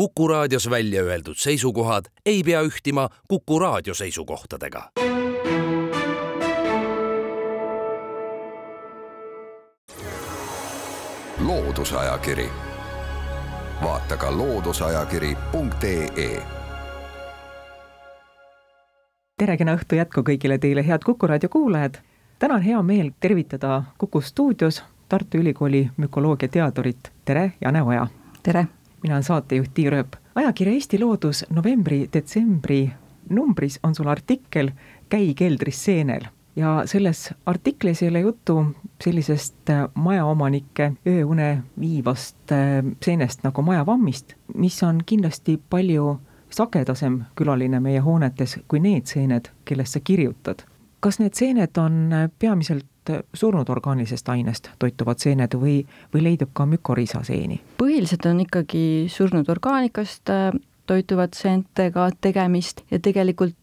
Kuku raadios välja öeldud seisukohad ei pea ühtima Kuku raadio seisukohtadega. loodusajakiri, vaata ka looduseajakiri.ee tere, kena õhtu jätku kõigile teile, head Kuku raadio kuulajad. täna on hea meel tervitada Kuku stuudios Tartu Ülikooli mükoloogiateadurit, tere, Jane Oja! tere! Mina olen saatejuht Tiir Ööp. ajakirja Eesti Loodus novembri-detsembri numbris on sul artikkel Käi keldris seenel ja selles artiklis ei ole juttu sellisest äh, majaomanike ööune viivast äh, seenest nagu majavammist, mis on kindlasti palju sagedasem külaline meie hoonetes kui need seened, kellest sa kirjutad. kas need seened on äh, peamiselt surnud orgaanilisest ainest toituvad seened või, või leidub ka mükoriisaseeni? põhiliselt on ikkagi surnud orgaanikast toituvad seentega tegemist ja tegelikult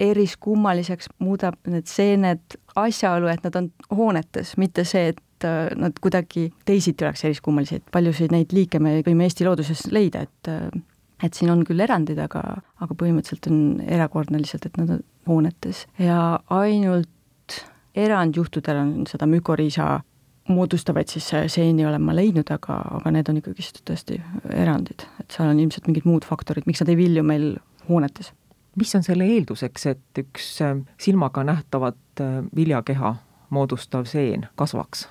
eriskummaliseks muudab need seened asjaolu, et nad on hoonetes, mitte see, et äh, nad kuidagi teisiti oleks eriskummalised, paljusid neid liike me võime Eesti looduses leida, et äh, et siin on küll erandid, aga, aga põhimõtteliselt on erakordne lihtsalt, et nad on hoonetes ja ainult erandjuhtudel on seda mükoriisa moodustavaid siis seeni olen ma leidnud, aga, aga need on ikkagist tõesti erandid, et seal on ilmselt mingid muud faktorid, miks nad ei vilju meil hoonetes. Mis on selle eelduseks, et üks äh, silmaga nähtavat äh, viljakeha moodustav seen kasvaks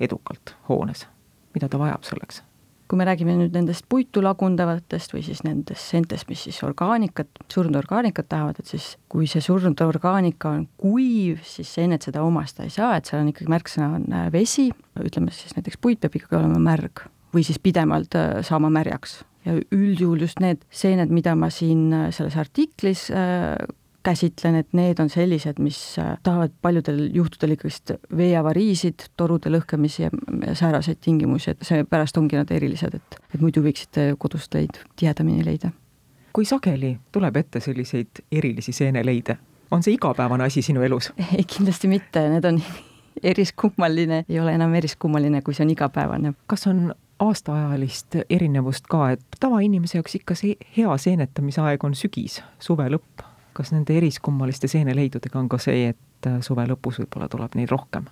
edukalt hoones, mida ta vajab selleks? Kui me räägime nüüd nendest puitu lagundavatest või siis nendest seentest, mis siis orgaanikat, surnud orgaanikat tahavad, et siis kui see surnud orgaanika on kuiv, siis seened seda omastada ei saa, et seal on ikkagi märksõna on äh, vesi, ütleme siis näiteks puit peab ikkagi olema märg või siis pidevalt saama märjaks. Ja üldjuhul just need seened, mida ma siin äh, selles artiklis äh, käsitlen, et need on sellised, mis äh, tahavad paljudel juhtudel ikkagist veeavariisid, torude lõhkemisi ja sääraseid tingimusi, et seepärast ongi nad erilised, et, et muidu võiksite kodust neid tihedamini leida. kui sageli tuleb ette selliseid erilisi seeneleide? on see igapäevane asi sinu elus? ei, kindlasti mitte, need on eriskummaline, ei ole enam eriskummaline, kui see on igapäevane. kas on aastaajalist erinevust ka, et tavainimese jaoks ikka see hea seenetamise aeg on sügis, suve lõpp. Kas nende eriskummaliste seeneleidudega on ka see, et äh, suve lõpus võib-olla tuleb neid rohkem?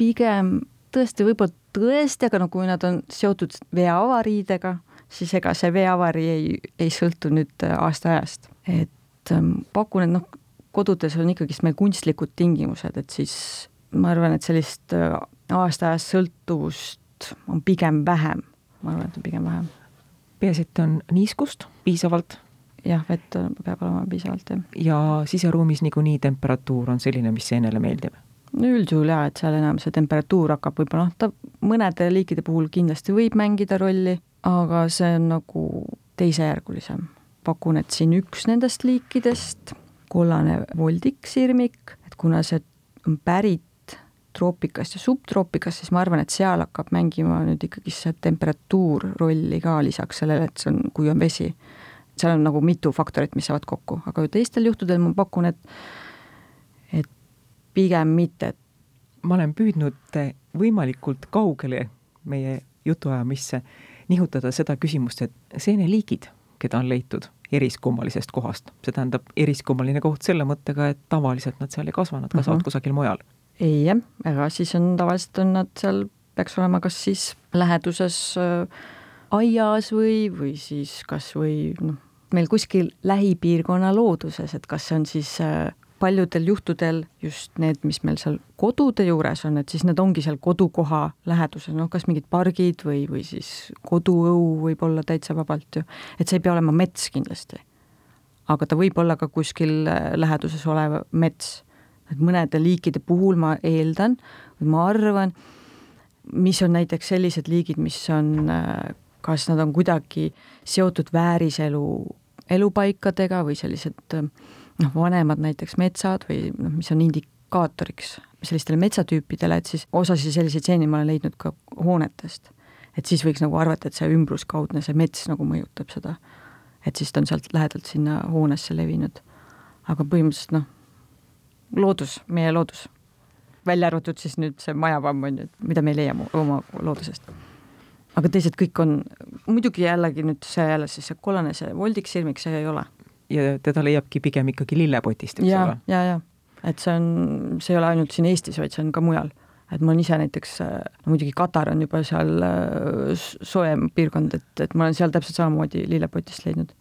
pigem tõesti, võib-olla tõesti, aga no kui nad on seotud veeavariidega, siis ega see veeavarii ei, ei sõltu nüüd äh, aastaajast. et ähm, pakun, et noh, kodudes on ikkagist meil kunstlikud tingimused, et siis ma arvan, et sellist äh, aastaajast sõltuvust on pigem vähem, ma arvan, et on pigem vähem. peaasi, et on niiskust piisavalt. Jah, vett peab olema piisavalt, jah. ja siseruumis niikuinii temperatuur on selline, mis seenele meeldib? no üldjuhul jaa, et seal enam see temperatuur hakkab võib-olla noh, ta mõnede liikide puhul kindlasti võib mängida rolli, aga see on nagu teisejärgulisem. pakun, et siin üks nendest liikidest, kollane voldiksirmik, et kuna see on pärit troopikast ja subtroopikast, siis ma arvan, et seal hakkab mängima nüüd ikkagi see temperatuur rolli ka lisaks sellele, et see on, kui on vesi. Seal on nagu mitu faktorit, mis saavad kokku, aga teistel juhtudel ma pakun, et et pigem mitte. ma olen püüdnud võimalikult kaugele meie jutuajamisse nihutada seda küsimust, et seeneliigid, keda on leitud eriskummalisest kohast, see tähendab eriskummaline koht selle mõttega, et tavaliselt nad seal ei kasva, nad kasvavad uh mhm. -huh. kusagil mujal ei jah, aga siis on tavaliselt on nad seal, peaks olema kas siis läheduses äh, aias või, või siis kas või noh, meil kuskil lähipiirkonna looduses, et kas see on siis äh, paljudel juhtudel just need, mis meil seal kodude juures on, et siis need ongi seal kodukoha läheduses, noh, kas mingid pargid või, või siis koduõu võib olla täitsa vabalt ju, et see ei pea olema mets kindlasti. aga ta võib olla ka kuskil äh, läheduses olev mets et mõnede liikide puhul ma eeldan ma arvan, mis on näiteks sellised liigid, mis on, kas nad on kuidagi seotud vääriselu elupaikadega või sellised noh, vanemad näiteks metsad või noh, mis on indikaatoriks sellistele metsatüüpidele, et siis osasid selliseid seeni ma olen leidnud ka hoonetest. et siis võiks nagu arvata, et see ümbruskaudne, see mets nagu mõjutab seda. et siis ta on sealt lähedalt sinna hoonesse levinud. aga põhimõtteliselt noh, loodus, meie loodus. välja arvatud siis nüüd see majavamm on ju, mida me ei leia oma loodusest. Aga teised kõik on, muidugi jällegi nüüd see jälle siis see kollane, see voldik silmik, see ei ole. ja teda leiabki pigem ikkagi lillepotist, eks ole? ja, ja, et see on, see ei ole ainult siin Eestis, vaid see on ka mujal et ma olen ise näiteks, no muidugi Katar on juba seal äh, soojem piirkond, et, et ma olen seal täpselt samamoodi lillepotist leidnud.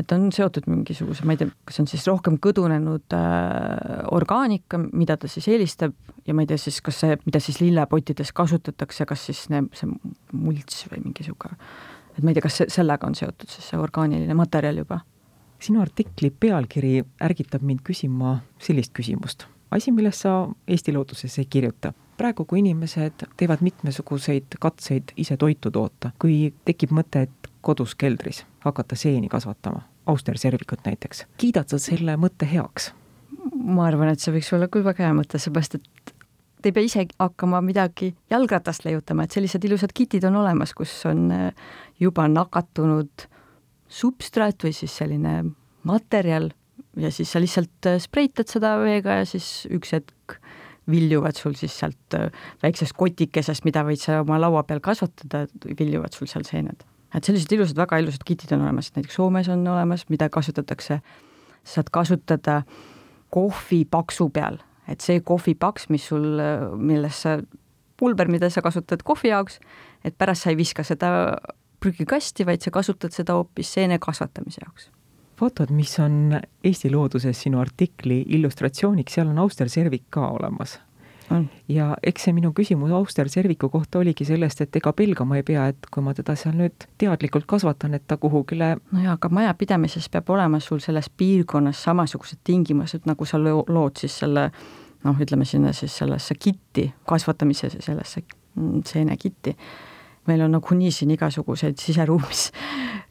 Et on seotud mingisuguse, ma ei tea, kas on siis rohkem kõdunenud äh, orgaanika, mida ta siis eelistab ja ma ei tea siis, kas see, mida siis lillepottides kasutatakse, kas siis ne, see mults või mingi niisugune, et ma ei tea, kas see, sellega on seotud siis see orgaaniline materjal juba sinu artikli pealkiri ärgitab mind küsima sellist küsimust. asi, millest sa Eesti Looduses ei kirjuta praegu, kui inimesed teevad mitmesuguseid katseid ise toitu toota, kui tekib mõte, et kodus keldris hakata seeni kasvatama, austerservikut näiteks, kiidad sa selle mõtte heaks? ma arvan, et see võiks olla küll väga hea mõte, seepärast et te ei pea ise hakkama midagi jalgratast leiutama, et sellised ilusad kitid on olemas, kus on äh, juba nakatunud substraat või siis selline materjal ja siis sa lihtsalt äh, spreitad seda veega ja siis üks hetk viljuvad sul siis sealt äh, väiksest kotikesest, mida võid sa oma laua peal kasvatada, viljuvad sul seal seened. et sellised ilusad, väga ilusad kitid on olemas, näiteks Soomes on olemas, mida kasutatakse, saad kasutada kohvipaksu peal, et see kohvipaks, mis sul, milles sa, pulber, mida sa kasutad kohvi jaoks, et pärast sa ei viska seda prügikasti, vaid sa kasutad seda hoopis seene kasvatamise jaoks fotod, mis on Eesti looduses sinu artikli illustratsiooniks, seal on austerservik ka olemas. ja eks see minu küsimus austerserviku kohta oligi sellest, et ega pelgama ei pea, et kui ma teda seal nüüd teadlikult kasvatan, et ta kuhugile no jaa, aga majapidamises peab olema sul selles piirkonnas samasugused tingimused, nagu sa lood siis selle noh, ütleme sinna siis sellesse kitti, kasvatamise sellesse seenekitti meil on nagunii siin igasuguseid siseruumis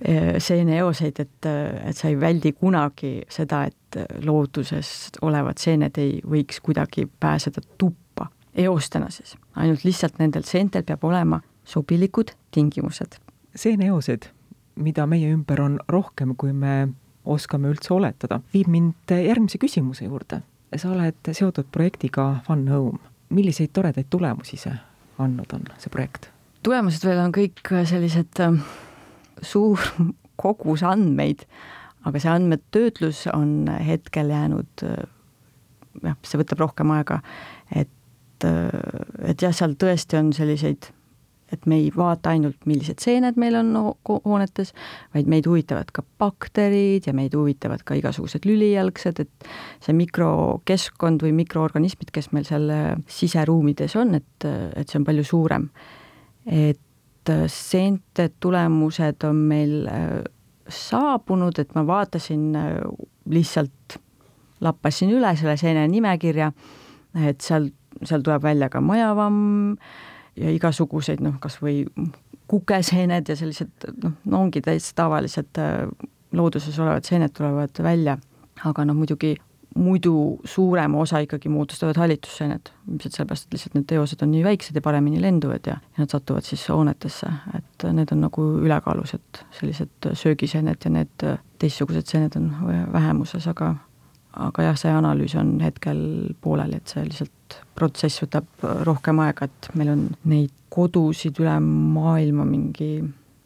eh, seeneeoseid, et, et sa ei väldi kunagi seda, et looduses olevad seened ei võiks kuidagi pääseda tuppa eostena siis, ainult lihtsalt nendel seentel peab olema sobilikud tingimused. seeneeosed, mida meie ümber on rohkem, kui me oskame üldse oletada, viib mind järgmise küsimuse juurde. sa oled seotud projektiga Fun Home. milliseid toredaid tulemusi see andnud on, see projekt? Tulemused veel on kõik sellised äh, suur kogus andmeid, aga see andmetöötlus on hetkel jäänud äh, jah, see võtab rohkem aega, et, äh, et jah, seal tõesti on selliseid, et me ei vaata ainult, millised seened meil on hoonetes, vaid meid huvitavad ka bakterid ja meid huvitavad ka igasugused lülijalgsed, et see mikrokeskkond või mikroorganismid, kes meil seal siseruumides on, et, et see on palju suurem et äh, seente tulemused on meil äh, saabunud, et ma vaatasin äh, lihtsalt, lappasin üle selle seene nimekirja, et seal, seal tuleb välja ka majavamm ja igasuguseid noh, kas või kukeseened ja sellised noh, no ongi täitsa tavalised looduses olevad seened tulevad välja, aga noh, muidugi muidu suurema osa ikkagi moodustavad hallitusseened, ilmselt sellepärast, et lihtsalt need eosed on nii väiksed ja paremini lenduvad ja, ja nad satuvad siis hoonetesse, et need on nagu ülekaalus, et sellised söögiseened ja need teistsugused seened on vähemuses, aga aga jah, see analüüs on hetkel pooleli, et see lihtsalt protsess võtab rohkem aega, et meil on neid kodusid üle maailma mingi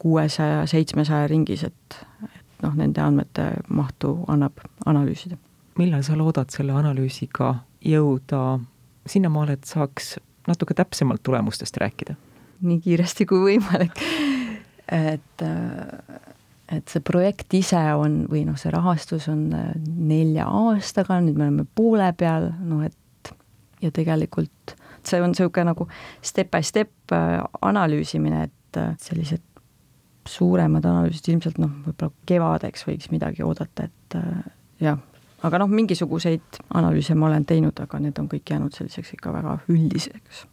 kuuesaja, seitsmesaja ringis, et, et noh, nende andmete mahtu annab analüüsida millal sa loodad selle analüüsiga jõuda sinnamaale, et saaks natuke täpsemalt tulemustest rääkida? nii kiiresti kui võimalik. et, et see projekt ise on või noh, see rahastus on nelja aastaga, nüüd me oleme poole peal, noh et ja tegelikult see on niisugune nagu step by step äh, analüüsimine, et äh, sellised suuremad analüüsid ilmselt noh, võib-olla kevadeks võiks midagi oodata, et äh, jah, aga noh, mingisuguseid analüüse ma olen teinud, aga need on kõik jäänud selliseks ikka väga üldiseks.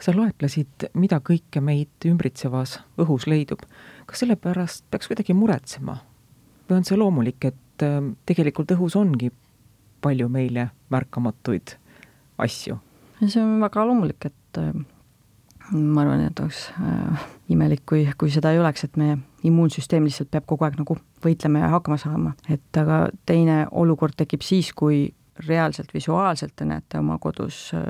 sa loetlesid, mida kõike meid ümbritsevas õhus leidub. kas selle pärast peaks kuidagi muretsema? või on see loomulik, et ähm, tegelikult õhus ongi palju meile märkamatuid asju? see on väga loomulik, et ähm, ma arvan, et oleks äh, imelik, kui, kui seda ei oleks, et meie immuunsüsteem lihtsalt peab kogu aeg nagu võitlema ja hakkama saama, et aga teine olukord tekib siis, kui reaalselt visuaalselt te näete oma kodus äh,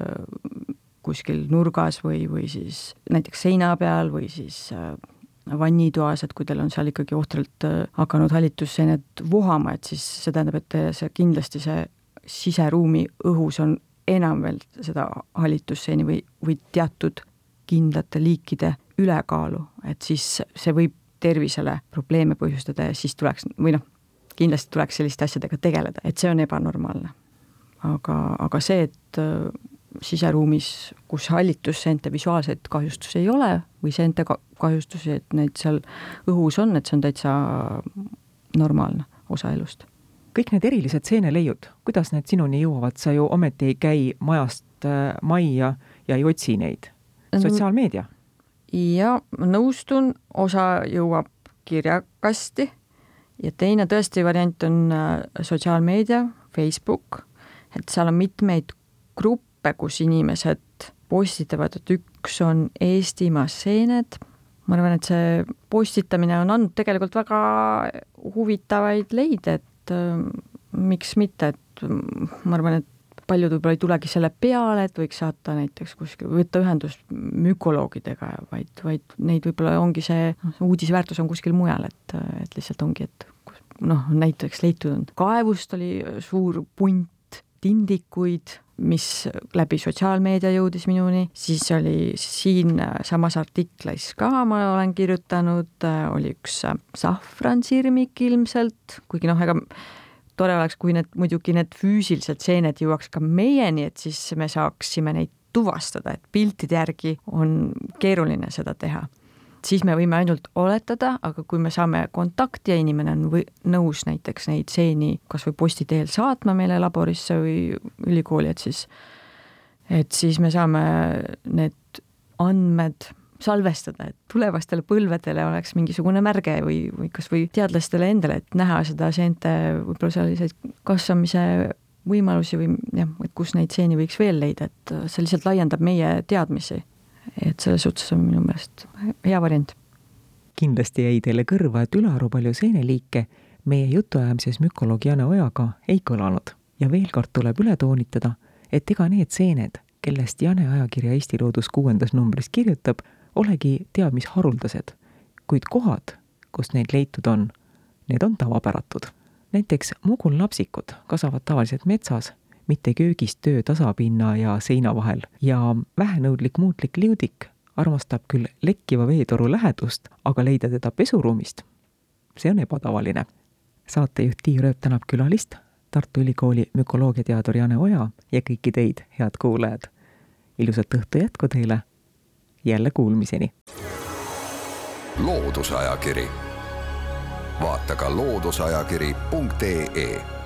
kuskil nurgas või, või siis näiteks seina peal või siis äh, vannitoas, et kui teil on seal ikkagi ohtralt äh, hakanud hallitusseened vohama, et siis see tähendab, et see kindlasti see siseruumi õhus on enam veel seda hallitusseeni või, või teatud kindlate liikide ülekaalu, et siis see võib tervisele probleeme põhjustada ja siis tuleks või noh, kindlasti tuleks selliste asjadega tegeleda, et see on ebanormaalne. aga, aga see, et äh, siseruumis, kus hallitusseente visuaalseid kahjustusi ei ole või seente kahjustusi, et neid seal õhus on, et see on täitsa normaalne osa elust. kõik need erilised seeneleiud, kuidas need sinuni jõuavad, sa ju ometi ei käi majast äh, majja ja ei otsi neid? sotsiaalmeedia? Ja nõustun, osa jõuab kirjakasti. Ja teine tõesti variant on äh, sotsiaalmeedia, Facebook, et seal on mitmeid gruppe, kus inimesed postitavad, et üks on Eestimaa seened, ma arvan, et see postitamine on andnud tegelikult väga huvitavaid leide, et äh, miks mitte, et ma arvan, et paljud võib-olla ei tulegi selle peale, et võiks saata näiteks kuskil, võtta ühendust mükoloogidega, vaid, vaid neid võib-olla ongi see, noh, see uudisväärtus on kuskil mujal, et, et lihtsalt ongi, et noh, näiteks leitud on, kaevust oli suur punt tindikuid, mis läbi sotsiaalmeedia jõudis minuni, siis oli siin samas artiklis ka ma olen kirjutanud, oli üks sahvransirmik ilmselt, kuigi noh, ega tore oleks, kui need muidugi need füüsilised seened jõuaks ka meieni, et siis me saaksime neid tuvastada, et piltide järgi on keeruline seda teha. Siis me võime ainult oletada, aga kui me saame kontakti ja inimene on või nõus näiteks neid seeni kas või posti teel saatma meile laborisse või ülikooli, et siis, et siis me saame need andmed salvestada, et tulevastele põlvedele oleks mingisugune märge või, või kas või teadlastele endale, et näha seda seente võib-olla selliseid kasvamise võimalusi või jah, et kus neid seeni võiks veel leida, et see lihtsalt laiendab meie teadmisi et selles suhtes on minu meelest hea variant. kindlasti jäi teile kõrva, et ülearu palju seeneliike meie jutuajamises mükoloog Jane Ojaga ei kõlanud ja veel kord tuleb üle toonitada, et ega need seened, kellest Jane ajakirja Eesti Loodus kuuendas numbris kirjutab, olegi teab mis haruldased, kuid kohad, kus neid leitud on, need on tavapäratud. näiteks mugulnapsikud kasvavad tavaliselt metsas mitte köögis töö tasapinna ja seina vahel ja vähenõudlik muutlik liudik armastab küll lekkiva veetoru lähedust, aga leida teda pesuruumist, see on ebatavaline. saatejuht Tiiu Rööp tänab külalist, Tartu Ülikooli mükoloogiateadur Jane Oja ja kõiki teid, head kuulajad. ilusat õhtu jätku teile, jälle kuulmiseni! loodusajakiri, vaata ka looduseajakiri.ee